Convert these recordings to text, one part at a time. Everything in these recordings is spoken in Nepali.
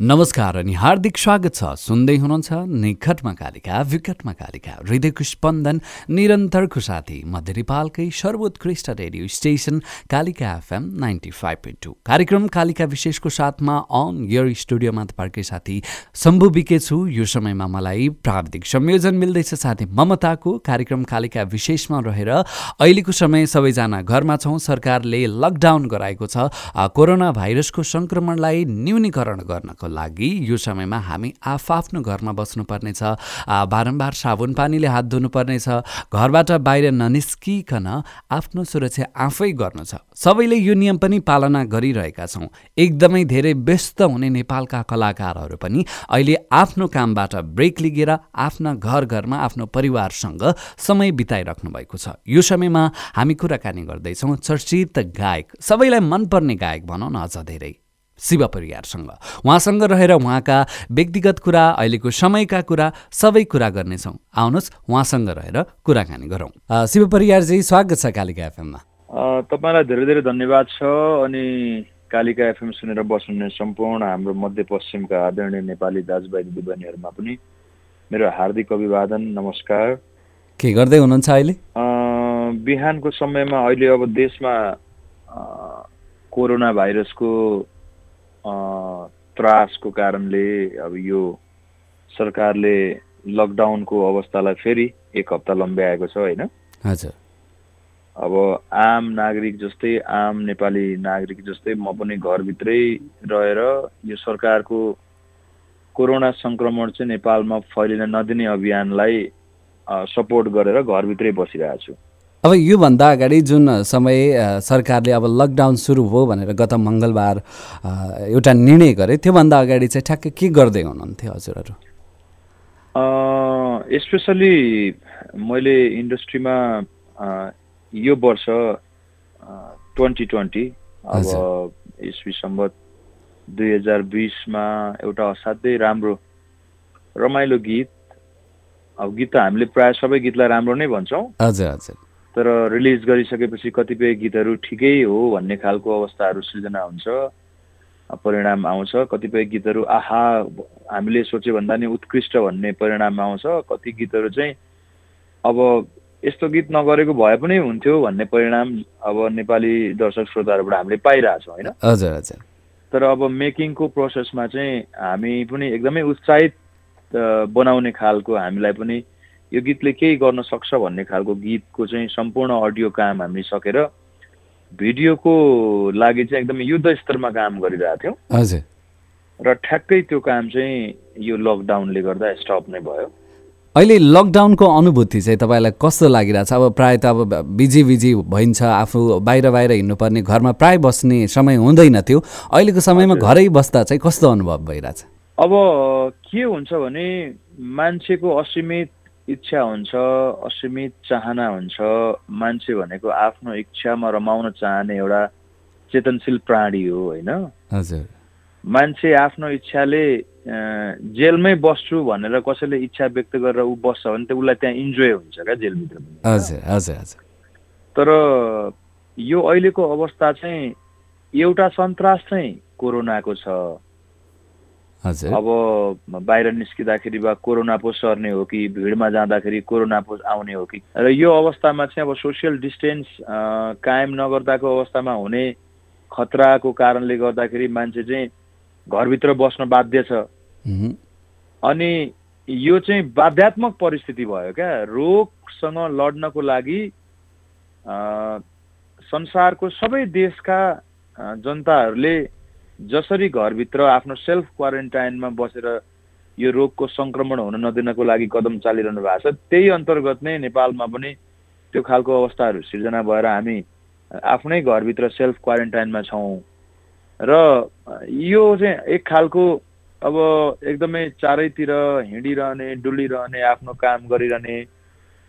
नमस्कार अनि हार्दिक स्वागत छ। सुन्दै हुनुहुन्छ निकटमा कालिका विकटमा कालिका हृदयको स्पन्दन निरन्तरको साथी मध्य नेपालकै सर्वोत्कृष्ट radio station Kalika FM ninety five point two कार्यक्रम कालिका विशेषको साथमा अन यर स्टुडियोमा तपाईँकै साथी शम्भु बिके छु यो समयमा मलाई प्राविधिक संयोजन मिल्दैछ साथी ममताको कार्यक्रम कालिका विशेषमा रहेर अहिलेको समय सबैजना घरमा छौँ। सरकारले लकडाउन गराएको छ। कोरोना भाइरसको सङ्क्रमणलाई न्यूनीकरण गर्नको लागि यो समयमा हामी आफआफ्नो घरमा बस्नुपर्नेछ। बारम्बार साबुन पानीले हात धुनुपर्नेछ। घरबाट बाहिर ननिस्किकन आफ्नो सुरक्षा आफै गर्नु छ। सबैले यो नियम पनि पालना गरिरहेका छौँ। एकदमै धेरै व्यस्त हुने नेपालका कलाकारहरू पनि अहिले आफ्नो कामबाट ब्रेक लिगेर आफ्ना घर घरमा आफ्नो परिवारसँग समय बिताइराख्नु भएको छ। यो समयमा हामी कुराकानी गर्दैछौँ चर्चित गायक। सबैलाई मनपर्ने गायक भनौँ न अझ धेरै। शिव परिवारसँग। उहाँसँग रहेर उहाँका व्यक्तिगत कुरा अहिलेको समयका कुरा सबै कुरा गर्नेछौँ। आउनुहोस् उहाँसँग रहेर कुराकानी गरौँ। शिव परिवारजी स्वागत छ कालिका एफएममा। तपाईँलाई धेरै धेरै धन्यवाद छ अनि कालिका एफएम सुनेर बस्नुहुने सम्पूर्ण हाम्रो मध्यपश्चिमका आदरणीय नेपाली दाजुभाइ दिदीबहिनीहरूमा पनि मेरो हार्दिक अभिवादन नमस्कार। के गर्दै हुनुहुन्छ अहिले? बिहानको समयमा अहिले अब देशमा कोरोना भाइरसको त्रासको कारणले अब यो सरकारले लकडाउनको अवस्थालाई फेरि एक हप्ता लम्ब्याएको छ होइन? हजुर। अब आम नागरिक जस्तै आम नेपाली नागरिक जस्तै म पनि घरभित्रै रहेर यो सरकारको कोरोना सङ्क्रमण चाहिँ नेपालमा फैलिन नदिने अभियानलाई सपोर्ट गरेर घरभित्रै बसिरहेको छु। अब योभन्दा अगाडि जुन समय सरकारले अब लकडाउन सुरु हो भनेर गत मङ्गलबार एउटा निर्णय गरे त्योभन्दा अगाडि चाहिँ ठ्याक्कै के गर्दै हुनुहुन्थ्यो हजुरहरू? स्पेसली मैले इन्डस्ट्रीमा यो वर्ष ट्वेन्टी ट्वेन्टी अब इस्वी सम्बत दुई हजार बिसमा एउटा असाध्यै राम्रो रमाइलो गीत अब गीत त हामीले प्रायः सबै गीतलाई राम्रो नै भन्छौँ। हजुर हजुर। तर रिलिज गरिसकेपछि कतिपय गीतहरू ठिकै हो भन्ने खालको अवस्थाहरू सृजना हुन्छ परिणाम आउँछ। कतिपय गीतहरू आहा हामीले सोच्यो भन्दा नि उत्कृष्ट भन्ने परिणाम आउँछ। कति गीतहरू चाहिँ अब यस्तो गीत नगरेको भए पनि हुन्थ्यो भन्ने परिणाम अब नेपाली दर्शक श्रोताहरूबाट हामीले पाइरहेछौँ होइन? हजुर हजुर। तर अब मेकिङको प्रोसेसमा चाहिँ हामी पनि एकदमै उत्साहित बनाउने खालको हामीलाई पनि यो गीतले केही गर्न सक्छ भन्ने खालको गीतको चाहिँ सम्पूर्ण अडियो काम हामी सकेर भिडियोको लागि चाहिँ एकदमै युद्ध स्तरमा काम गरिरहेको थियौँ। हजुर। र ठ्याक्कै त्यो काम चाहिँ यो लकडाउनले गर्दा स्टप नै भयो। अहिले लकडाउनको अनुभूति चाहिँ तपाईँलाई कस्तो लागिरहेछ? अब प्रायः त अब बिजी बिजी भइन्छ आफू बाहिर बाहिर हिँड्नुपर्ने घरमा प्राय बस्ने समय हुँदैन थियो। अहिलेको समयमा घरै बस्दा चाहिँ कस्तो अनुभव भइरहेछ? अब के हुन्छ भने मान्छेको असीमित इच्छा हुन्छ असीमित चाहना हुन्छ मान्छे भनेको आफ्नो इच्छामा रमाउन चाहने एउटा चेतनशील प्राणी हो होइन? मान्छे आफ्नो इच्छाले जेलमै बस्छु भनेर कसैले इच्छा व्यक्त गरेर ऊ बस्छ भने त उसलाई त्यहाँ इन्जोय हुन्छ क्या जेलभित्र तर यो अहिलेको अवस्था चाहिँ एउटा सन्तास चाहिँ कोरोनाको छ। अब बाहिर निस्किँदाखेरि वा कोरोना पो सर्ने हो कि भिडमा जाँदाखेरि कोरोना पो आउने हो कि। र यो अवस्थामा चाहिँ अब सोसियल डिस्टेन्स कायम नगर्दाको अवस्थामा हुने खतराको कारणले गर्दाखेरि मान्छे चाहिँ घरभित्र बस्न बाध्य छ। अनि यो चाहिँ बाध्यात्मक परिस्थिति भयो क्या। रोगसँग लड्नको लागि संसारको सबै देशका जनताहरूले जसरी घरभित्र आफ्नो सेल्फ क्वारेन्टाइनमा बसेर यो रोगको सङ्क्रमण हुन नदिनको लागि कदम चालिरहनु भएको छ त्यही अन्तर्गत नै नेपालमा पनि त्यो खालको अवस्थाहरू सिर्जना भएर हामी आफ्नै घरभित्र सेल्फ क्वारेन्टाइनमा छौँ। र यो चाहिँ एक खालको अब एकदमै चारैतिर हिँडिरहने डुलिरहने आफ्नो काम गरिरहने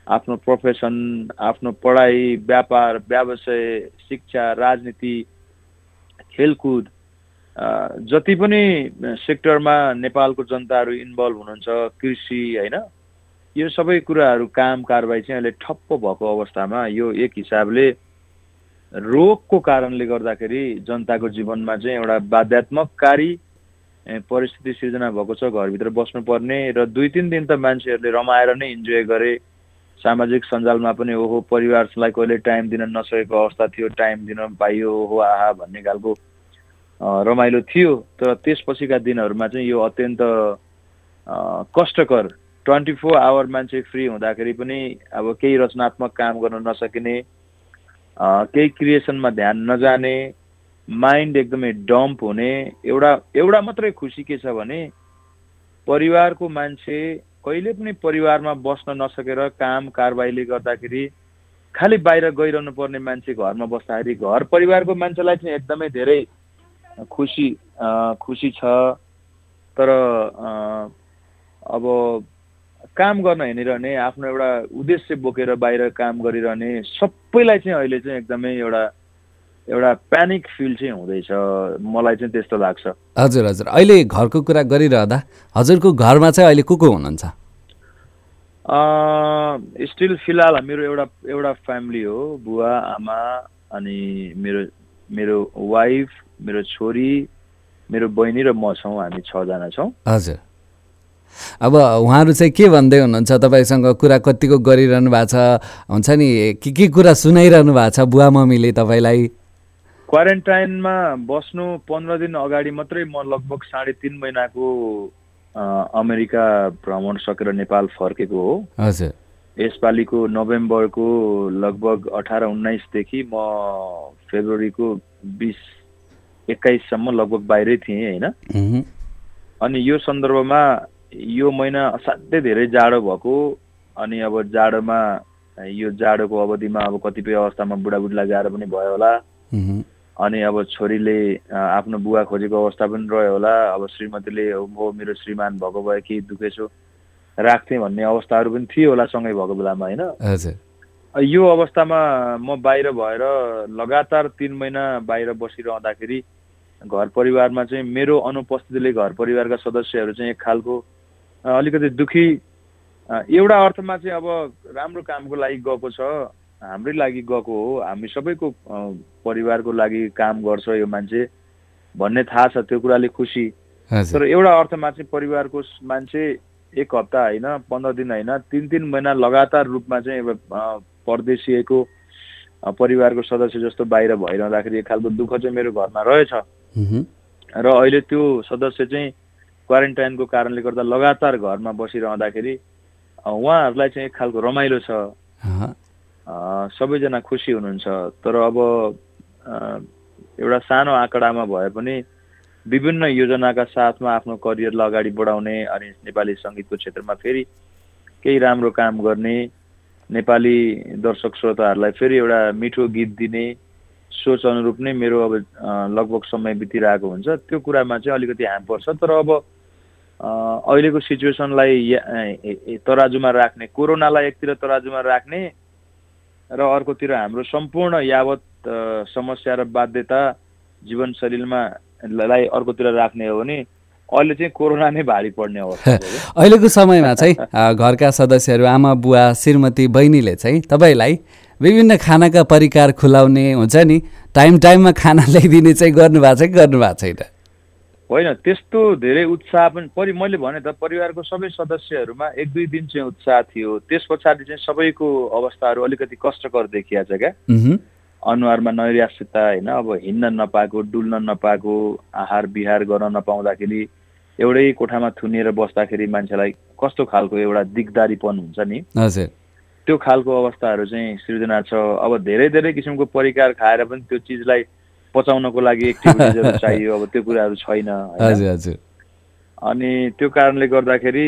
आफ्नो प्रोफेसन आफ्नो पढाइ व्यापार व्यवसाय शिक्षा राजनीति खेलकुद जति पनि सेक्टरमा नेपालको जनताहरू इन्भल्भ हुनुहुन्छ कृषि होइन यो सबै कुराहरू काम कारवाही चाहिँ अहिले ठप्प भएको अवस्थामा यो एक हिसाबले रोगको कारणले गर्दाखेरि जनताको जीवनमा चाहिँ एउटा बाध्यात्मककारी परिस्थिति सिर्जना भएको छ घरभित्र बस्नुपर्ने र दुई तिन दिन त मान्छेहरूले रमाएर नै इन्जोय गरे। सामाजिक सञ्जालमा पनि ओहो परिवारलाई कहिले टाइम दिन नसकेको अवस्था थियो टाइम दिन पाइयो ओहो आहा भन्ने खालको रमाइलो थियो तर त्यसपछिका दिनहरूमा चाहिँ यो अत्यन्त कष्टकर ट्वेन्टी फोर आवर मान्छे फ्री हुँदाखेरि पनि अब केही रचनात्मक काम गर्न नसकिने केही क्रिएसनमा ध्यान नजाने माइन्ड एकदमै डम्प हुने एउटा एउटा मात्रै खुसी के छ भने परिवारको मान्छे कहिले पनि परिवारमा बस्न नसकेर काम कारबाहीले गर्दाखेरि खालि बाहिर गइरहनु पर्ने मान्छे घरमा बस्दाखेरि घर परिवारको मान्छेलाई चाहिँ एकदमै धेरै खुसी खुसी छ तर अब काम गर्न हिँडिरहने आफ्नो एउटा उद्देश्य बोकेर बाहिर काम गरिरहने सबैलाई चाहिँ अहिले चाहिँ एकदमै एउटा एउटा प्यानिक फिल चाहिँ हुँदैछ। मलाई चाहिँ त्यस्तो लाग्छ। हजुर हजुर। अहिले घरको कुरा गरिरहँदा हजुरको घरमा चाहिँ अहिले को को हुनुहुन्छ? स्टिल फिलहाल मेरो एउटा एउटा फ्यामिली हो बुवा आमा अनि मेरो मेरो वाइफ मेरो छोरी मेरो बहिनी र म छौँ हामी छजना छौँ। हजुर। अब उहाँहरू चाहिँ के भन्दै हुनुहुन्छ? तपाईँसँग कुरा कतिको गरिरहनु भएको छ? हुन्छ नि के के कुरा सुनाइरहनु भएको छ बुवा मम्मीले तपाईँलाई? क्वारेन्टाइनमा बस्नु पन्ध्र दिन अगाडि मात्रै म लगभग साढे तिन महिनाको अमेरिका भ्रमण सकेर नेपाल फर्केको हो। हजुर। यसपालिको नोभेम्बरको लगभग अठार उन्नाइसदेखि म फेब्रुअरीको बिस एक्काइससम्म लगभग बाहिरै थिएँ होइन। अनि यो सन्दर्भमा यो महिना असाध्यै धेरै जाडो भएको अनि अब जाडोमा यो जाडोको अवधिमा अब कतिपय अवस्थामा बुढाबुढीलाई गाह्रो पनि भयो होला। अनि अब छोरीले आफ्नो बुवा खोजेको अवस्था पनि रह्यो होला। अब श्रीमतीले म मेरो श्रीमान भएको भए केही दुखेछु। राख्थेँ भन्ने अवस्थाहरू पनि थियो होला सँगै भएको बेलामा होइन? यो अवस्थामा म बाहिर भएर लगातार तिन महिना बाहिर बसिरहँदाखेरि घर परिवारमा चाहिँ मेरो अनुपस्थितिले घर परिवारका सदस्यहरू चाहिँ एक खालको अलिकति दुखी एउटा अर्थमा चाहिँ अब राम्रो कामको लागि गएको छ हाम्रै लागि गएको हो हामी सबैको परिवारको लागि काम गर्छ यो मान्छे भन्ने थाहा छ त्यो कुराले खुसी। तर एउटा अर्थमा चाहिँ परिवारको मान्छे एक हप्ता होइन पन्ध्र दिन होइन तिन तिन महिना लगातार रूपमा चाहिँ परदेशिएको परिवारको सदस्य जस्तो बाहिर भइरहँदाखेरि एक खालको दुःख चाहिँ मेरो घरमा रहेछ। र अहिले त्यो सदस्य चाहिँ क्वारेन्टाइनको कारणले गर्दा लगातार घरमा बसिरहँदाखेरि उहाँहरूलाई चाहिँ एक खालको रमाइलो छ। सबैजना खुसी हुनुहुन्छ। तर अब एउटा सानो आँकडामा भए पनि विभिन्न योजनाका साथमा आफ्नो करियरलाई अगाडि बढाउने अनि नेपाली सङ्गीतको क्षेत्रमा फेरि केही राम्रो काम गर्ने नेपाली दर्शक श्रोताहरूलाई फेरि एउटा मिठो गीत दिने सोच अनुरूप नै मेरो अब लगभग समय बितिरहेको हुन्छ। त्यो कुरामा चाहिँ अलिकति हाम पर्छ। तर अब अहिलेको सिचुएसनलाई तराजुमा राख्ने कोरोनालाई एकतिर तराजुमा राख्ने र अर्कोतिर हाम्रो सम्पूर्ण यावत समस्या र बाध्यता जीवनशैलीमा लाई अर्कोतिर राख्ने हो भने अहिले चाहिँ कोरोना नै भारी पर्ने अवस्था। अहिलेको समयमा चाहिँ घरका सदस्यहरू आमा बुवा श्रीमती बहिनीले चाहिँ तपाईँलाई विभिन्न खानाका परिकार खुलाउने हुन्छ नि टाइम टाइममा खाना ल्याइदिने चाहिँ गर्नुभएको छ कि गर्नुभएको छैन? होइन त्यस्तो धेरै उत्साह पनि परि मैले भने त परिवारको सबै सदस्यहरूमा एक दुई दिन चाहिँ उत्साह थियो। त्यस पछाडि चाहिँ सबैको अवस्थाहरू अलिकति कष्टकर देखिया छ क्या। अनुहारमा नैराश्यता होइन अब हिँड्न नपाएको डुल्न नपाएको आहार विहार गर्न नपाउँदाखेरि एउटै कोठामा थुनिएर बस्दाखेरि मान्छेलाई कस्तो खालको एउटा दिगदारीपन हुन्छ नि? हजुर। त्यो खालको अवस्थाहरू चाहिँ सृजना छ। अब धेरै धेरै किसिमको परिकार खाएर पनि त्यो चिजलाई पचाउनको लागि एक्टिभिटिजहरू चाहियो अब त्यो कुराहरू छैन अनि त्यो कारणले गर्दाखेरि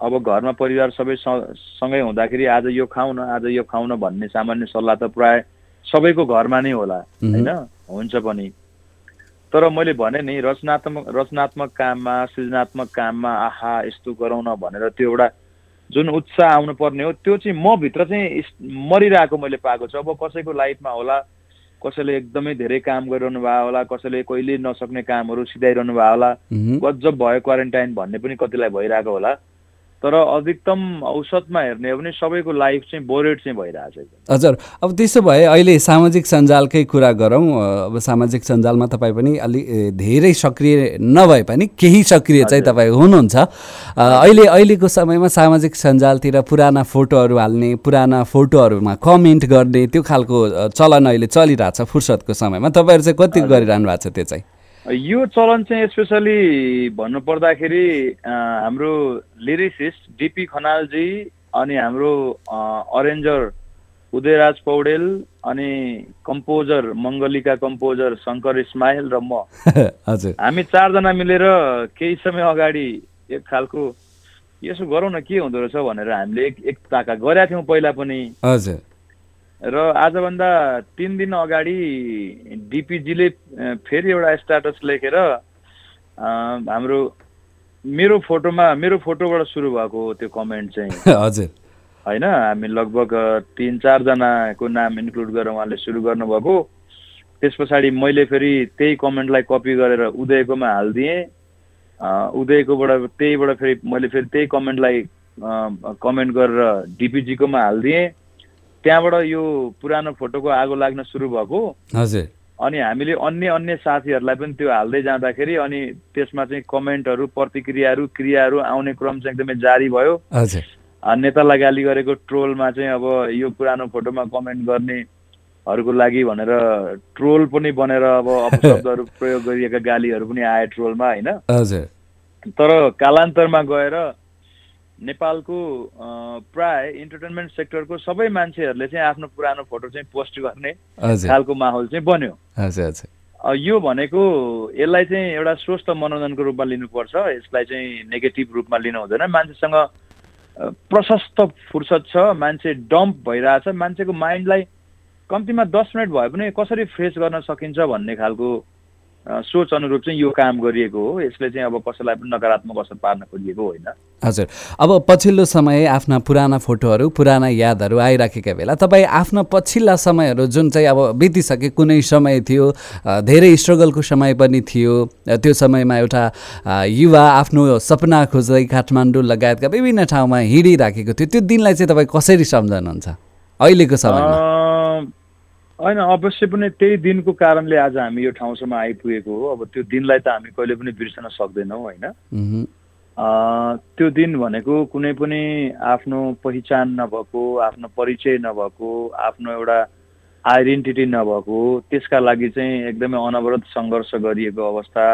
अब घरमा परिवार सबै सँगै हुँदाखेरि आज यो खाउँ न आज यो खाउँ न भन्ने सामान्य सल्लाह त प्राय सबैको घरमा नै होला। होइन? हुन्छ पनि। तर मैले भने नि रचनात्मक रचनात्मक काममा सृजनात्मक काममा आहा यस्तो गरौँ न भनेर त्यो एउटा जुन उत्साह आउनु पर्ने हो त्यो चाहिँ म भित्र चाहिँ मरिरहेको मैले पाएको छु। अब कसैको लाइफमा होला कसैले एकदमै धेरै काम गरिरहनु भयो होला कसैले कहिले नसक्ने कामहरू सिधाइरहनु भयो होला गजब भयो क्वारेन्टाइन भन्ने पनि कतिलाई भइरहेको होला। तर अधिकतम औसतमा हेर्ने हो भने सबैको लाइफ चाहिँ बोरेड चाहिँ भइरहेछ। हजुर अब त्यसो भए अहिले सामाजिक सञ्जालकै कुरा गरौँ अब सामाजिक सञ्जालमा तपाईँ पनि अलि धेरै सक्रिय नभए पनि केही सक्रिय चाहिँ तपाईँ हुनुहुन्छ। अहिले अहिलेको समयमा सामाजिक सञ्जालतिर पुराना फोटोहरू हाल्ने पुराना फोटोहरूमा कमेन्ट गर्ने त्यो खालको चलन अहिले चलिरहेछ फुर्सदको समयमा। तपाईँहरू चाहिँ कति गरिरहनु भएको छ त्यो चाहिँ? यो चलन चाहिँ स्पेसली भन्नुपर्दाखेरि हाम्रो लिरिसिस्ट डिपी खनालजी अनि हाम्रो अरेन्जर उदयराज पौडेल अनि कम्पोजर मङ्गलिका कम्पोजर शङ्कर इस्माइल र म। हजुर। हामी चारजना मिलेर केही समय अगाडि एक खालको यसो गरौँ न के हुँदो रहेछ भनेर हामीले एक एक ताका गरेका थियौँ पहिला पनि। हजुर। र आजभन्दा तिन दिन अगाडि डिपिजीले फेरि एउटा स्ट्याटस लेखेर हाम्रो मेरो फोटोमा मेरो फोटोबाट सुरु भएको त्यो कमेन्ट चाहिँ। हजुर। होइन हामी लगभग तिन चारजनाको नाम इन्क्लुड गरेर उहाँले सुरु गर्नुभएको। त्यस पछाडि मैले फेरि त्यही कमेन्टलाई कपी गरेर उदयकोमा हालिदिएँ। उदयकोबाट त्यहीबाट फेरि मैले फेरि त्यही कमेन्टलाई कमेन्ट गरेर डिपिजीकोमा हालिदिएँ। त्यहाँबाट यो पुरानो फोटोको आगो लाग्न सुरु भएको। हजुर। अनि हामीले अन्य अन्य साथीहरूलाई पनि त्यो हाल्दै जाँदाखेरि अनि त्यसमा चाहिँ कमेन्टहरू प्रतिक्रियाहरू क्रियाहरू आउने क्रम चाहिँ एकदमै जारी भयो। हजुर। नेतालाई गाली गरेको ट्रोलमा चाहिँ अब यो पुरानो फोटोमा कमेन्ट गर्नेहरूको लागि भनेर ट्रोल पनि बनेर अब अपशब्दहरू प्रयोग गरिएका गालीहरू पनि आए ट्रोलमा होइन? हजुर। तर कालान्तरमा गएर नेपालको प्राय इन्टरटेनमेन्ट सेक्टरको सबै मान्छेहरूले चाहिँ आफ्नो पुरानो फोटो चाहिँ पोस्ट गर्ने खालको माहौल चाहिँ बन्यो। यो भनेको यसलाई चाहिँ एउटा स्वस्थ मनोरञ्जनको रूपमा लिनुपर्छ यसलाई चाहिँ नेगेटिभ रूपमा लिनु हुँदैन। मान्छेसँग प्रशस्त फुर्सद छ मान्छे डम्प भइरहेछ। मान्छेको माइन्डलाई कम्तीमा दस मिनट भए पनि कसरी फ्रेस गर्न सकिन्छ भन्ने खालको सोच अनुरूप चाहिँ यो काम गरिएको हो। यसले चाहिँ अब कसैलाई पनि नकारात्मक असर पार्न खोजिएको होइन। हजुर। अब पछिल्लो समय आफ्ना पुराना फोटोहरू पुराना यादहरू आइराखेका बेला तपाईँ आफ्ना पछिल्ला समयहरू जुन चाहिँ अब बितिसके कुनै समय थियो धेरै स्ट्रगलको समय पनि थियो त्यो समयमा एउटा युवा आफ्नो सपना खोज्दै काठमाडौँ लगायतका विभिन्न ठाउँमा हिँडिराखेको थियो त्यो दिनलाई चाहिँ तपाईँ कसरी सम्झनुहुन्छ? अहिलेको समयमा। होइन अवश्य पनि त्यही दिनको कारणले आज हामी यो ठाउँसम्म आइपुगेको हो। अब त्यो दिनलाई त हामी कहिले पनि बिर्सन सक्दैनौँ होइन। त्यो दिन भनेको कुनै पनि आफ्नो पहिचान नभएको आफ्नो परिचय नभएको आफ्नो एउटा आइडेन्टिटी नभएको त्यसका लागि चाहिँ एकदमै अनवरत सङ्घर्ष गरिएको अवस्था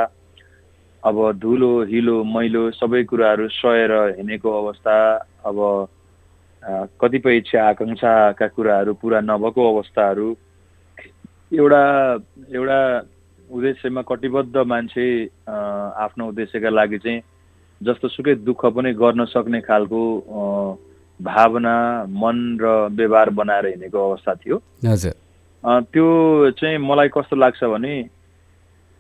अब धुलो हिलो मैलो सबै कुराहरू सहेर हिँडेको अवस्था अब कतिपय इच्छा आकाङ्क्षाका कुराहरू पुरा नभएको अवस्थाहरू एउटा एउटा उद्देश्यमा कटिबद्ध मान्छे आफ्नो उद्देश्यका लागि चाहिँ जस्तो सुकै दुःख पनि गर्न सक्ने खालको भावना मन र व्यवहार बनाएर हिँडेको अवस्था थियो। हजुर। त्यो चाहिँ मलाई कस्तो लाग्छ भने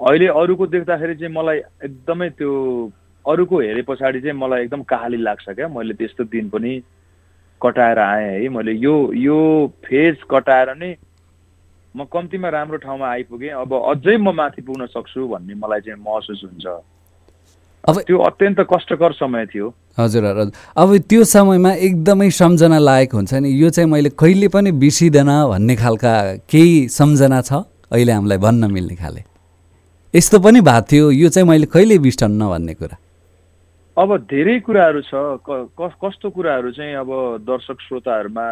अहिले अरूको देख्दाखेरि चाहिँ मलाई एकदमै त्यो अरूको हेरे पछाडि चाहिँ मलाई एकदम कहाली लाग्छ क्या। मैले त्यस्तो दिन पनि कटाएर आएँ है। मैले यो यो फेज कटाएर नै म कम्तीमा राम्रो ठाउँमा आइपुगेँ अब अझै म माथि पुग्न सक्छु भन्ने मलाई चाहिँ महसुस हुन्छ। अब त्यो अत्यन्त कष्टकर समय थियो। हजुर हजुर अब त्यो समयमा एकदमै सम्झना लायक हुन्छ नि। यो चाहिँ मैले कहिले पनि बिर्सिँदैन भन्ने खालका केही सम्झना छ? अहिले हामीलाई भन्न मिल्ने खाले। यस्तो पनि भएको थियो। यो चाहिँ मैले कहिले बिर्सन्न भन्ने कुरा? अब धेरै कुराहरू छ। कस्तो कुराहरू चाहिँ अब दर्शक श्रोताहरूमा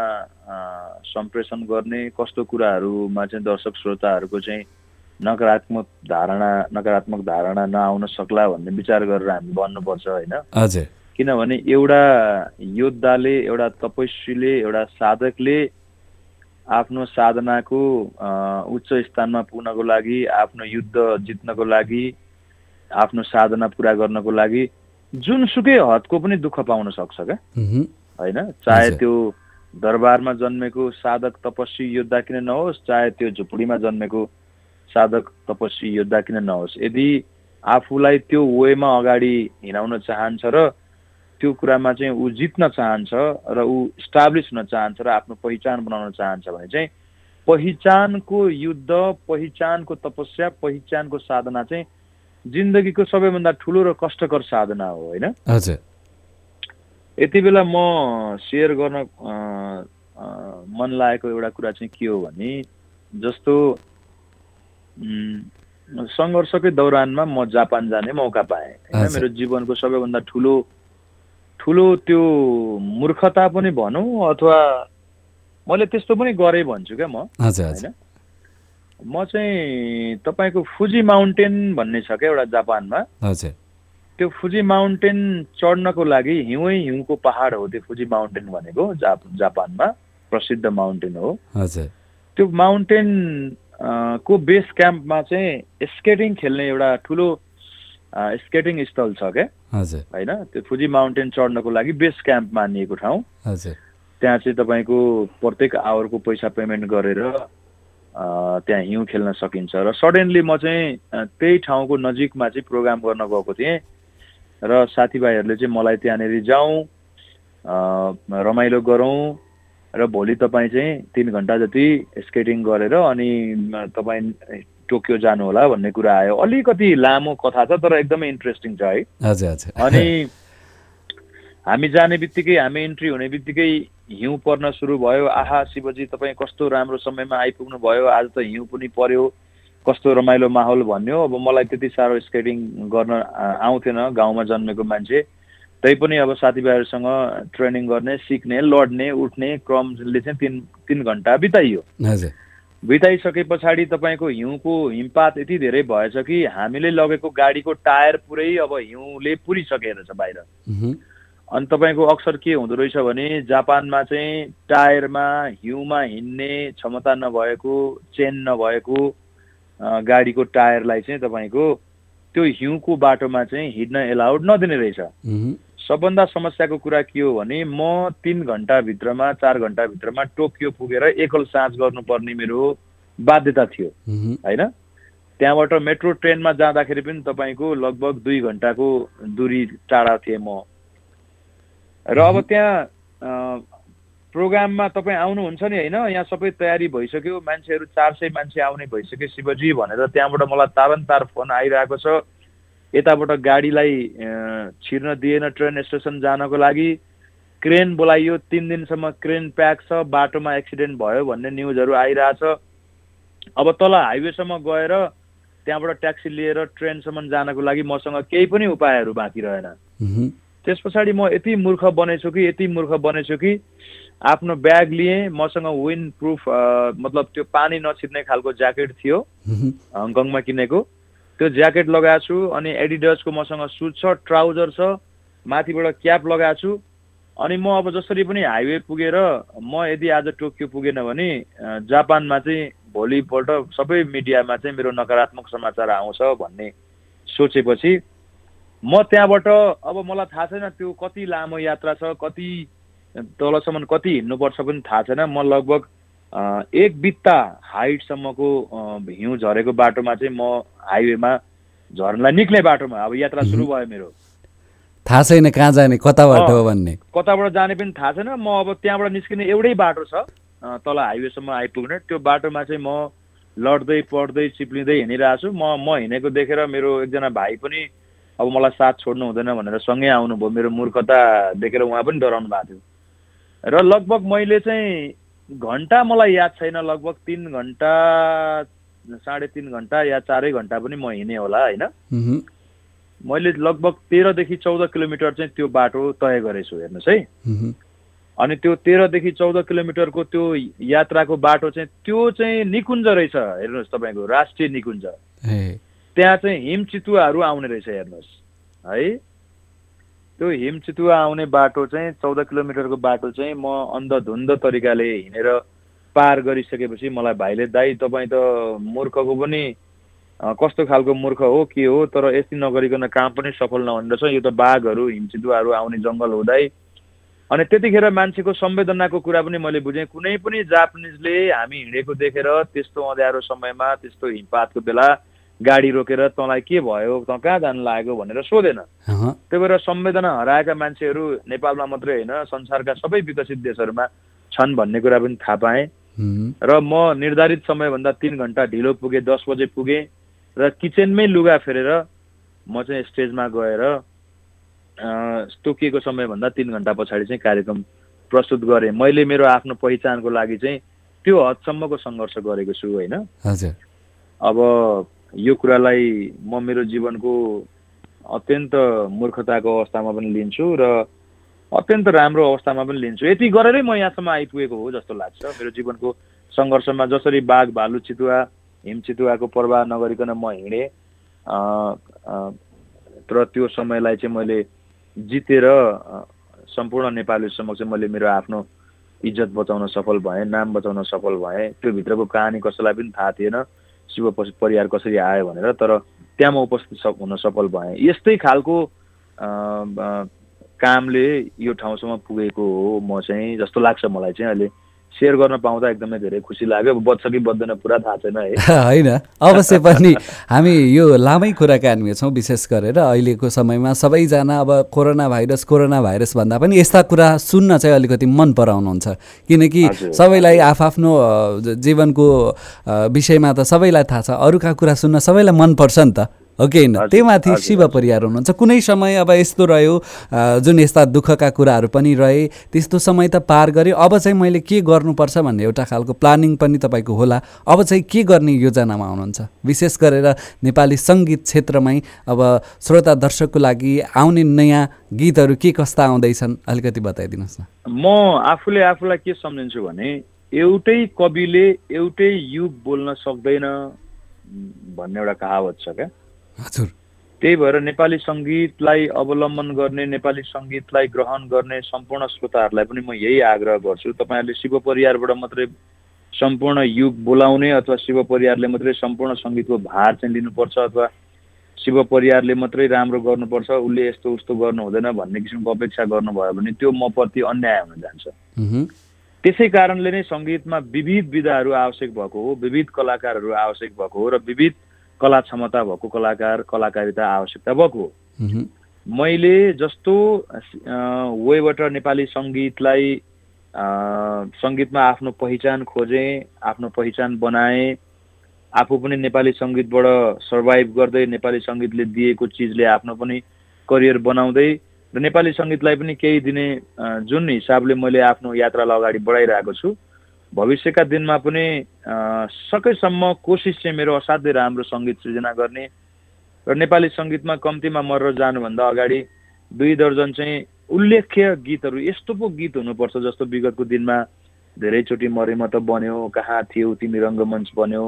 सम्प्रेषण गर्ने कस्तो कुराहरूमा चाहिँ दर्शक श्रोताहरूको चाहिँ नकारात्मक धारणा नकारात्मक धारणा नआउन सक्ला भन्ने विचार गरेर हामी भन्नुपर्छ होइन? हजुर। किनभने एउटा योद्धाले एउटा तपस्वीले एउटा साधकले आफ्नो साधनाको उच्च स्थानमा पुग्नको लागि आफ्नो युद्ध जित्नको लागि आफ्नो साधना पुरा गर्नको लागि जुनसुकै हदको पनि दुःख पाउन सक्छ क्या? होइन? चाहे। त्यो दरबारमा जन्मेको साधक तपस्वी योद्धा किन नहोस् चाहे त्यो झुपडीमा जन्मेको साधक तपस्वी योद्धा किन नहोस् यदि आफूलाई त्यो वेमा अगाडि हिँडाउन चाहन्छ र त्यो कुरामा चाहिँ ऊ जित्न चाहन्छ र ऊ इस्टाब्लिस हुन चाहन्छ र आफ्नो पहिचान बनाउन चाहन्छ भने चाहिँ पहिचानको युद्ध पहिचानको तपस्या पहिचानको साधना चाहिँ जिन्दगीको सबैभन्दा ठुलो र कष्टकर साधना हो होइन? हजुर। यति बेला म सेयर गर्न मन लागेको एउटा कुरा चाहिँ के हो भने जस्तो सङ्घर्षकै दौरानमा म जापान जाने मौका पाएँ होइन। मेरो जीवनको सबैभन्दा ठुलो ठुलो त्यो मूर्खता पनि भनौँ अथवा मैले त्यस्तो पनि गरेँ भन्छु क्या म होइन? म चाहिँ तपाईँको फुजी माउन्टेन भन्ने छ क्या एउटा जापानमा। हजुर। त्यो फुजी माउन्टेन चढ्नको लागि हिउँै हिउँको पहाड हो त्यो फुजी माउन्टेन भनेको जाप जापानमा प्रसिद्ध माउन्टेन हो। हजुर। त्यो माउन्टेन को बेस क्याम्पमा चाहिँ स्केटिङ खेल्ने एउटा ठुलो स्केटिङ स्थल छ क्या। हजुर। होइन त्यो फुजी माउन्टेन चढ्नको लागि बेस क्याम्प मानिएको ठाउँ। हजुर। त्यहाँ चाहिँ तपाईँको प्रत्येक आवरको पैसा पेमेन्ट गरेर त्यहाँ हिउँ खेल्न सकिन्छ। र सडनली म चाहिँ त्यही ठाउँको नजिकमा चाहिँ प्रोग्राम गर्न गएको थिएँ। र साथीभाइहरूले चाहिँ मलाई त्यहाँनिर जाउँ रमाइलो गरौँ। र भोलि तपाईँ चाहिँ तिन घन्टा जति स्केटिङ गरेर अनि तपाईँ टोकियो जानु होला भन्ने कुरा आयो। अलिकति लामो कथा छ तर एकदमै इन्ट्रेस्टिङ छ है। हजुर अनि हामी जाने बित्तिकै हामी इन्ट्री हुने बित्तिकै हिउँ पर्न सुरु भयो। आहा शिवजी तपाईँ कस्तो राम्रो समयमा आइपुग्नु भयो? आज त हिउँ पनि पर्यो। कस्तो रमाइलो माहौल भन्यो। अब मलाई त्यति साह्रो स्केटिङ गर्न आउँथेन गाउँमा जन्मेको मान्छे। तैपनि अब साथीभाइहरूसँग ट्रेनिङ गर्ने सिक्ने लड्ने उठ्ने क्रमले चाहिँ तिन तिन घन्टा बिताइयो। बिताइसके पछाडि तपाईँको हिउँको हिमपात यति धेरै भएछ कि हामीले लगेको गाडीको टायर पुरै अब हिउँले पुरिसकेको रहेछ बाहिर। अनि तपाईँको अक्सर के हुँदो रहेछ भने जापानमा चाहिँ टायरमा हिउँमा हिँड्ने क्षमता नभएको चेन नभएको गाडीको टायरलाई चाहिँ तपाईँको त्यो हिउँको बाटोमा चाहिँ हिँड्न एलाउड नदिने रहेछ। सबभन्दा समस्याको कुरा के हो भने म तिन घन्टाभित्रमा चार घन्टाभित्रमा टोकियो पुगेर एकल साँझ गर्नुपर्ने मेरो बाध्यता थियो। होइन? त्यहाँबाट मेट्रो ट्रेनमा जाँदाखेरि पनि तपाईँको लगभग दुई घन्टाको दूरी टाढा थिएँ म। र अब त्यहाँ प्रोग्राममा तपाईँ आउनुहुन्छ नि होइन? यहाँ सबै तयारी भइसक्यो। मान्छेहरू चार सय मान्छे आउने भइसक्यो शिवजी भनेर त्यहाँबाट मलाई तारन तार फोन आइरहेको छ। यताबाट गाडीलाई छिर्न दिएन ट्रेन स्टेसन जानको लागि। क्रेन बोलाइयो तिन दिनसम्म क्रेन प्याक छ बाटोमा एक्सिडेन्ट भयो भन्ने न्युजहरू आइरहेछ। अब तल हाइवेसम्म गएर त्यहाँबाट ट्याक्सी लिएर ट्रेनसम्म जानको लागि मसँग केही पनि उपायहरू बाँकी रहेन। त्यस पछाडि म यति मूर्ख बनेछु कि यति मूर्ख बनेछु कि आफ्नो ब्याग लिएँ मसँग विन्ड प्रुफ मतलब त्यो पानी नछिर्ने खालको ज्याकेट थियो हङकङमा किनेको। त्यो ज्याकेट लगाएको छु अनि एडिडसको मसँग सुज छ ट्राउजर छ माथिबाट क्याप लगाएको छु। अनि म अब जसरी पनि हाइवे पुगेर म यदि आज टोकियो पुगेन भने जापानमा चाहिँ भोलिपल्ट सबै मिडियामा चाहिँ मेरो नकारात्मक समाचार आउँछ भन्ने सोचेपछि म त्यहाँबाट अब मलाई थाहा छैन त्यो कति लामो यात्रा छ कति तलसम्म कति हिँड्नुपर्छ पनि थाहा छैन। म लगभग एक बित्ता हाइटसम्मको हिउँ झरेको बाटोमा चाहिँ म हाइवेमा झर्नलाई निक्ने बाटोमा अब यात्रा सुरु भयो मेरो। थाहा छैन कहाँ जाने कताबाट। हो भन्ने। कताबाट जाने पनि थाहा छैन। म अब त्यहाँबाट निस्किने एउटै बाटो छ तल हाइवेसम्म आइपुग्ने। त्यो बाटोमा चाहिँ म लड्दै पढ्दै चिप्लिँदै हिँडिरहेको छु म म हिँडेको देखेर मेरो एकजना भाइ पनि अब मलाई साथ छोड्नु हुँदैन भनेर सँगै आउनुभयो। मेरो मूर्खता देखेर उहाँ पनि डराउनु भएको थियो। र लगभग मैले चाहिँ घन्टा मलाई याद छैन। लगभग तिन घन्टा साढे तिन घन्टा या चारै घन्टा पनि म हिँडेँ होला होइन? मैले लगभग तेह्रदेखि चौध किलोमिटर चाहिँ त्यो बाटो तय गरेछु हेर्नुहोस् है। अनि त्यो तेह्रदेखि चौध किलोमिटरको त्यो यात्राको बाटो चाहिँ त्यो चाहिँ निकुञ्ज रहेछ हेर्नुहोस् तपाईँको राष्ट्रिय निकुञ्ज। त्यहाँ चाहिँ हिम चितुवाहरू आउने रहेछ हेर्नुहोस्। है? त्यो हिम चितुवा आउने बाटो चाहिँ चौध किलोमिटरको बाटो चाहिँ म अन्धधुन्द तरिकाले हिँडेर पार गरिसकेपछि मलाई भाइले दाइ तपाईँ त मूर्खको पनि कस्तो खालको मूर्ख हो के हो? तर यति नगरिकन काम पनि सफल नहुने रहेछ यो त बाघहरू हिमचितुवाहरू आउने जङ्गल हुँदै अनि त्यतिखेर मान्छेको संवेदनाको कुरा पनि मैले बुझेँ। कुनै पनि जापानिजले हामी हिँडेको देखेर त्यस्तो अँध्यारो समयमा त्यस्तो हिमपातको बेला गाडी रोकेर तँलाई के भयो तँ कहाँ जानु लागेको भनेर सोधेन। त्यही भएर संवेदना हराएका मान्छेहरू नेपालमा मात्रै होइन संसारका सबै विकसित देशहरूमा छन् भन्ने कुरा पनि थाहा पाएँ। र म निर्धारित समयभन्दा तिन घन्टा ढिलो पुगेँ दस बजे पुगेँ र किचनमै लुगा फेरेर म चाहिँ स्टेजमा गएर तोकिएको समयभन्दा तिन घन्टा पछाडि चाहिँ कार्यक्रम प्रस्तुत गरेँ। मैले मेरो आफ्नो पहिचानको लागि चाहिँ त्यो हदसम्मको सङ्घर्ष गरेको छु होइन? हजुर। अब यो कुरालाई म मेरो जीवनको अत्यन्त मूर्खताको अवस्थामा पनि लिन्छु र अत्यन्त राम्रो अवस्थामा पनि लिन्छु। यति गरेरै म यहाँसम्म आइपुगेको हो जस्तो लाग्छ। मेरो जीवनको सङ्घर्षमा जसरी बाघ भालु चितुवा हिम चितुवाको प्रवाह नगरिकन म हिँडेँ र त्यो समयलाई चाहिँ मैले जितेर सम्पूर्ण नेपाली समक्ष मैले मेरो आफ्नो इज्जत बचाउन सफल भएँ नाम बचाउन सफल भएँ। त्यो भित्रको कहानी कसैलाई पनि थाहा थिएन। शिव परिवार कसरी आयो भनेर तर त्यहाँ म उपस्थित हुन सफल भएँ। यस्तै खालको कामले यो ठाउँसम्म पुगेको हो म चाहिँ जस्तो लाग्छ मलाई चाहिँ अहिले। सेयर गर्न पाउँदा एकदमै धेरै खुसी लाग्यो। अब बच्छ कि बच्दैन पुरा थाहा छैन है। होइन। अवश्य पनि हामी यो लामै कुराकानी छौँ विशेष गरेर अहिलेको समयमा सबैजना अब कोरोना भाइरस कोरोना भाइरस भन्दा पनि यस्ता कुरा सुन्न चाहिँ अलिकति मन पराउनुहुन्छ। किनकि सबैलाई आफआफ्नो जीवनको विषयमा त सबैलाई थाहा छ। अरूका कुरा सुन्न सबैलाई मनपर्छ नि त। होइन त्यही माथि शिव परिवार हुनुहुन्छ। कुनै समय अब यस्तो रह्यो जुन यस्ता दुःखका कुराहरू पनि रहे त्यस्तो समय त पार गरेँ अब चाहिँ मैले के गर्नुपर्छ भन्ने एउटा खालको प्लानिङ पनि तपाईँको होला। अब चाहिँ के गर्ने योजनामा हुनुहुन्छ? विशेष गरेर नेपाली सङ्गीत क्षेत्रमै अब श्रोता दर्शकको लागि आउने नयाँ गीतहरू के कस्ता आउँदैछन्? अलिकति बताइदिनुहोस् न। म आफूले आफूलाई के सम्झिन्छु भने एउटै कविले एउटै युग बोल्न सक्दैन भन्ने एउटा कहावत छ क्या। हजुर। त्यही भएर नेपाली सङ्गीतलाई अवलम्बन गर्ने नेपाली सङ्गीतलाई ग्रहण गर्ने सम्पूर्ण श्रोताहरूलाई पनि म यही आग्रह गर्छु। तपाईँहरूले शिव परिवारबाट मात्रै सम्पूर्ण युग बोलाउने अथवा शिव परिवारले मात्रै सम्पूर्ण सङ्गीतको भार चाहिँ लिनुपर्छ अथवा शिव परिवारले मात्रै राम्रो गर्नुपर्छ उसले यस्तो उस्तो गर्नु हुँदैन भन्ने किसिमको अपेक्षा गर्नुभयो भने त्यो म प्रति अन्याय हुन जान्छ। त्यसै कारणले नै सङ्गीतमा विविध विधाहरू आवश्यक भएको हो विविध कलाकारहरू आवश्यक भएको हो र विविध कला क्षमता भएको कलाकार कलाकारिता आवश्यकता भएको। मैले जस्तो वेबाट नेपाली सङ्गीतलाई सङ्गीतमा आफ्नो पहिचान खोजेँ आफ्नो पहिचान बनाएँ आफू पनि नेपाली सङ्गीतबाट सर्भाइभ गर्दै नेपाली सङ्गीतले दिएको चिजले आफ्नो पनि करियर बनाउँदै र नेपाली सङ्गीतलाई पनि केही दिने जुन हिसाबले मैले आफ्नो यात्रालाई अगाडि बढाइरहेको छु भविष्यका दिनमा पनि सकेसम्म कोसिस चाहिँ मेरो असाध्यै राम्रो सङ्गीत सृजना गर्ने र नेपाली सङ्गीतमा कम्तीमा मरेर जानुभन्दा अगाडि दुई दर्जन चाहिँ उल्लेख्य गीतहरू यस्तो पो गीत हुनुपर्छ जस्तो विगतको दिनमा धेरैचोटि मरेमा त बन्यो कहाँ थियौ तिमी रङ्गमञ्च बन्यो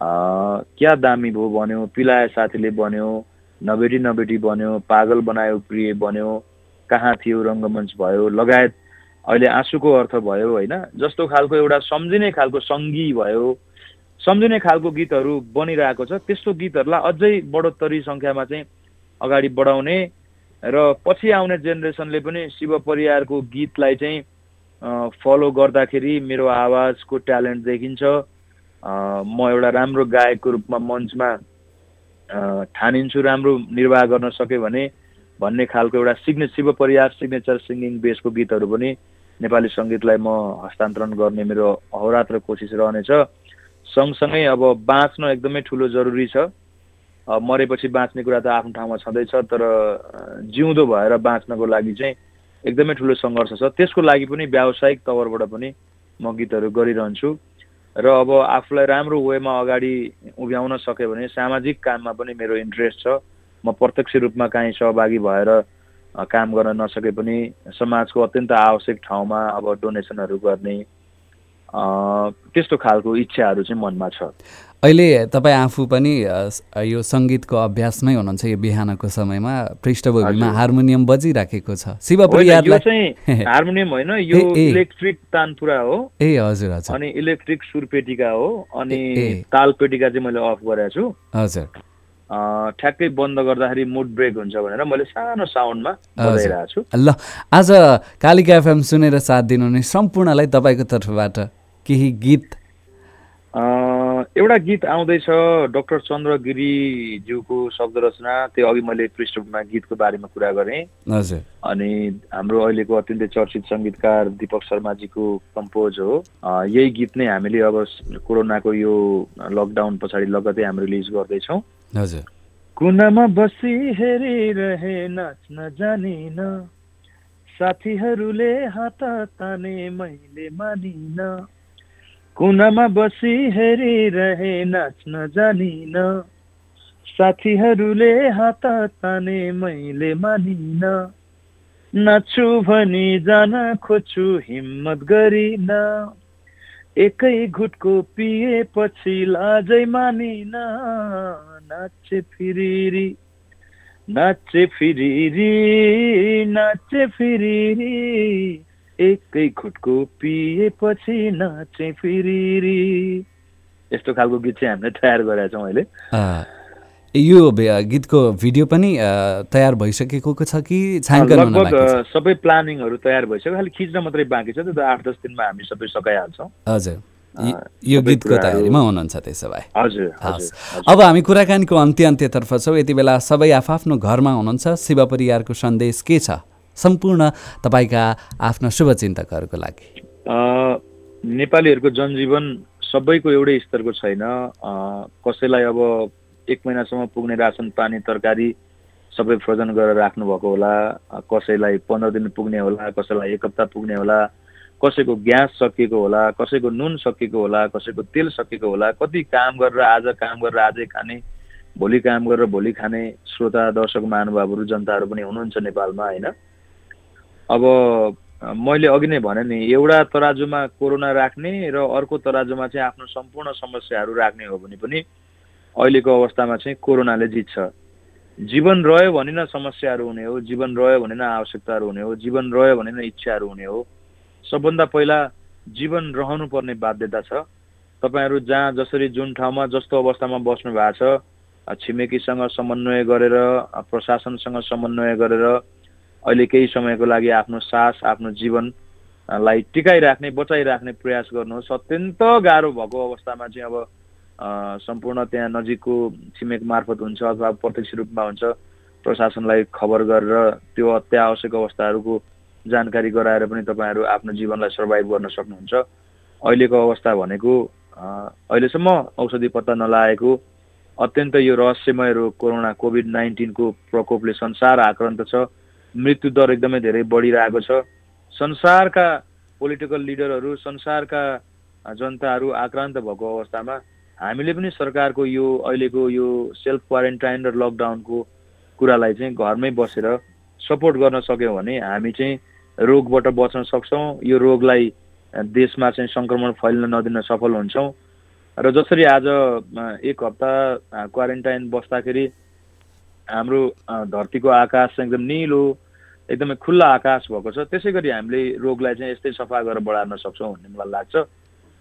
क्या दामी भयो बन्यो पिलाए साथीले बन्यो नबेटी नबेटी बन्यो पागल बनायो प्रिय बन्यो कहाँ थियो रङ्गमञ्च भयो लगायत अहिले आँसुको अर्थ भयो होइन जस्तो खालको एउटा सम्झिने खालको सङ्गी भयो सम्झिने खालको गीतहरू बनिरहेको छ त्यस्तो गीतहरूलाई अझै बढोत्तरी सङ्ख्यामा चाहिँ अगाडि बढाउने र पछि आउने जेनेरेसनले पनि शिव परिवारको गीतलाई चाहिँ फलो गर्दाखेरि मेरो आवाजको ट्यालेन्ट देखिन्छ। म एउटा राम्रो गायकको रूपमा मञ्चमा ठानिन्छु राम्रो निर्वाह गर्न सक्यो भने भन्ने खालको एउटा सिग्ने शिव परिवार सिग्नेचर सिङ्गिङ बेसको गीतहरू पनि नेपाली सङ्गीतलाई म हस्तान्तरण गर्ने मेरो अहोरात्र कोसिस रहनेछ। सँगसँगै अब बाँच्न एकदमै ठुलो जरुरी छ। मरेपछि बाँच्ने कुरा त आफ्नो ठाउँमा छँदैछ तर जिउँदो भएर बाँच्नको लागि चाहिँ एकदमै ठुलो सङ्घर्ष छ। त्यसको लागि पनि व्यावसायिक तवरबाट पनि म गीतहरू गरिरहन्छु। र अब आफूलाई राम्रो वेमा अगाडि उभ्याउन सक्यो भने सामाजिक काममा पनि मेरो इन्ट्रेस्ट छ। म प्रत्यक्ष रूपमा काहीँ सहभागी भएर काम गर्न नसके पनि समाजको अत्यन्त आवश्यक ठाउँमा अब डोनेसनहरू गर्ने त्यस्तो खालको इच्छाहरू चाहिँ मनमा छ। अहिले तपाईँ आफू पनि यो सङ्गीतको अभ्यासमै हुनुहुन्छ यो बिहानको समयमा पृष्ठभूमिमा हार्मोनियम बजिराखेको छ। हार्मोनियम होइन यो इलेक्ट्रिक तानपुरा हो। ए हजुर हजुर। अनि इलेक्ट्रिक सुरपेटिका हो अनि तालपेटिका चाहिँ मैले अफ गरेको छु। हजुर। ठ्याक्कै बन्द गर्दाखेरि मुड ब्रेक हुन्छ भनेर मैले सानो साउन्डमा बजाइरहेको छु। ल आज कालिका एफएम सुनेर साथ दिनुहुने सम्पूर्णलाई तपाईँको तर्फबाट केही गीत? एउटा गीत आउँदैछ डक्टर चन्द्र गिरीज्यूको शब्द रचना त्यो अघि मैले पृष्ठभूमिमा गीतको बारेमा कुरा गरेँ। हजुर। अनि हाम्रो अहिलेको अत्यन्तै चर्चित सङ्गीतकार दिपक शर्माजीको कम्पोज हो। यही गीत नै हामीले अब कोरोनाको यो लकडाउन पछाडि लगतै हामी रिलिज गर्दैछौँ। कुनामा बसी हेरिरहे नाच्न जानिन साथीहरूले हात ताने मैले मानिन। कुनामा बसी हेरिरहे नाच्न जानिन साथीहरूले हात ताने मैले मानिन। नाच्छु भनी जान खोज्छु हिम्मत गरिन। एकै घुटको पिएपछि लाजै मानिन। नाचे फिरिरी नाचे फिरिरी नाचे फिरिरी। एकै घुटको पिएपछि नाचे फिरिरी। यस्तो खालको गीत चाहिँ हामीले तयार गरेका छौँ अहिले। यो गीतको भिडियो पनि तयार भइसकेको छ कि छायाङ्कन लगभग सबै प्लानिङहरू तयार भइसक्यो। खालि खिच्न मात्रै बाँकी छ त्यो आठ दस दिनमा हामी सबै सकाइहाल्छौँ। हजुर। यो गीतको तयारीमा हुनुहुन्छ त्यसो भए। हजुर अब हामी कुराकानीको अन्त्य अन्त्यतर्फ छौँ। यति बेला सबै आफआफ्नो घरमा हुनुहुन्छ। शिव परिवारको सन्देश के छ? सम्पूर्ण तपाईँका आफ्ना शुभचिन्तकहरूको लागि। नेपालीहरूको जनजीवन सबैको एउटै स्तरको छैन। कसैलाई अब एक महिनासम्म पुग्ने रासन पानी तरकारी सबै फ्रोजन गरेर राख्नुभएको होला। कसैलाई पन्ध्र दिन पुग्ने होला कसैलाई एक हप्ता पुग्ने होला कसैको ग्यास सकिएको होला कसैको नुन सकिएको होला कसैको तेल सकिएको होला कति काम गरेर आज काम गरेर आजै खाने भोलि काम गरेर भोलि खाने श्रोता दर्शक महानुभावहरू जनताहरू पनि हुनुहुन्छ नेपालमा होइन? अब मैले अघि नै भने नि एउटा तराजुमा कोरोना राख्ने र अर्को तराजुमा चाहिँ आफ्नो सम्पूर्ण समस्याहरू राख्ने हो भने पनि अहिलेको अवस्थामा चाहिँ कोरोनाले जित्छ। जीवन रह्यो भने न समस्याहरू हुने हो जीवन रह्यो भने न आवश्यकताहरू हुने हो जीवन रह्यो भने न इच्छाहरू हुने हो। सबभन्दा पहिला जीवन रहनु पर्ने बाध्यता छ। तपाईँहरू जहाँ जसरी जुन ठाउँमा जस्तो अवस्थामा बस्नु भएको छ छिमेकीसँग समन्वय गरेर प्रशासनसँग समन्वय गरेर अहिले केही समयको लागि आफ्नो सास आफ्नो जीवनलाई टिकाइराख्ने बचाइराख्ने प्रयास गर्नुहोस्। अत्यन्त गाह्रो भएको अवस्थामा चाहिँ अब सम्पूर्ण त्यहाँ नजिकको छिमेक मार्फत हुन्छ अथवा प्रत्यक्ष रूपमा हुन्छ प्रशासनलाई खबर गरेर त्यो अत्यावश्यक अवस्थाहरूको जानकारी गराएर पनि तपाईँहरू आफ्नो जीवनलाई सर्भाइभ गर्न सक्नुहुन्छ। अहिलेको अवस्था भनेको अहिलेसम्म औषधि पत्ता नलागेको अत्यन्त यो रहस्यमय रोग कोरोना कोभिड नाइन्टिनको प्रकोपले संसार आक्रान्त छ मृत्यु दर एकदमै धेरै बढिरहेको छ। संसारका पोलिटिकल लिडरहरू संसारका जनताहरू आक्रान्त भएको अवस्थामा हामीले पनि सरकारको यो अहिलेको यो सेल्फ क्वारेन्टाइन र लकडाउनको कुरालाई चाहिँ घरमै बसेर सपोर्ट गर्न सक्यौँ भने हामी चाहिँ रोगबाट बच्न सक्छौँ। यो रोगलाई देशमा चाहिँ सङ्क्रमण फैलिन नदिन सफल हुन्छौँ। र जसरी आज एक हप्ता क्वारेन्टाइन बस्दाखेरि हाम्रो धरतीको आकाश एकदम निलो एकदमै खुल्ला आकाश भएको छ। त्यसै गरी हामीले रोगलाई चाहिँ यस्तै सफा गरेर बढार्न सक्छौँ भन्ने मलाई लाग्छ।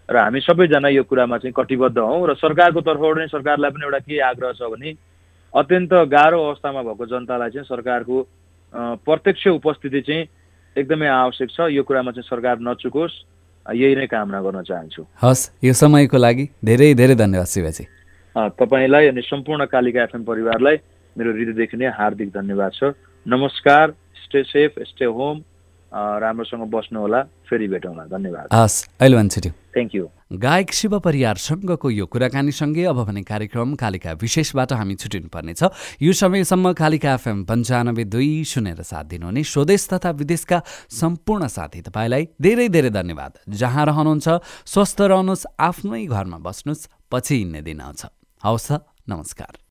र हामी सबैजना यो कुरामा चाहिँ कटिबद्ध हौँ र सरकारको तर्फबाट नै सरकारलाई पनि एउटा के आग्रह छ भने अत्यन्त गाह्रो अवस्थामा भएको जनतालाई चाहिँ सरकारको प्रत्यक्ष उपस्थिति चाहिँ एकदमै आवश्यक छ। यो कुरामा चाहिँ सरकार नचुकोस्। यही नै कामना गर्न चाहन्छु। हस् यो समयको लागि धेरै धेरै धन्यवाद शिवजी। तपाईँलाई अनि सम्पूर्ण कालिका एफएम परिवारलाई मेरो हृदयदेखि नै हार्दिक धन्यवाद छ। नमस्कार स्टे सेफ स्टे होम। राम्रोसँग बस्नु होला फेरि भेटौँला। धन्यवाद। हस् अहिले भन्छु थ्याङ्क यू गायक शिव परियारसँगको यो कुराकानीसँगै अब भने कार्यक्रम कालिका विशेषबाट हामी छुटिनु पर्नेछ यो समयसम्म कालिका एफएम पन्चानब्बे दुई सुनेर साथ दिनुहुने स्वदेश तथा विदेशका सम्पूर्ण साथी तपाईँलाई धेरै धेरै धन्यवाद। जहाँ रहनुहुन्छ स्वस्थ रहनुहोस् आफ्नै घरमा बस्नुहोस् पछि हिँड्ने दिन आउँछ। हवस् नमस्कार।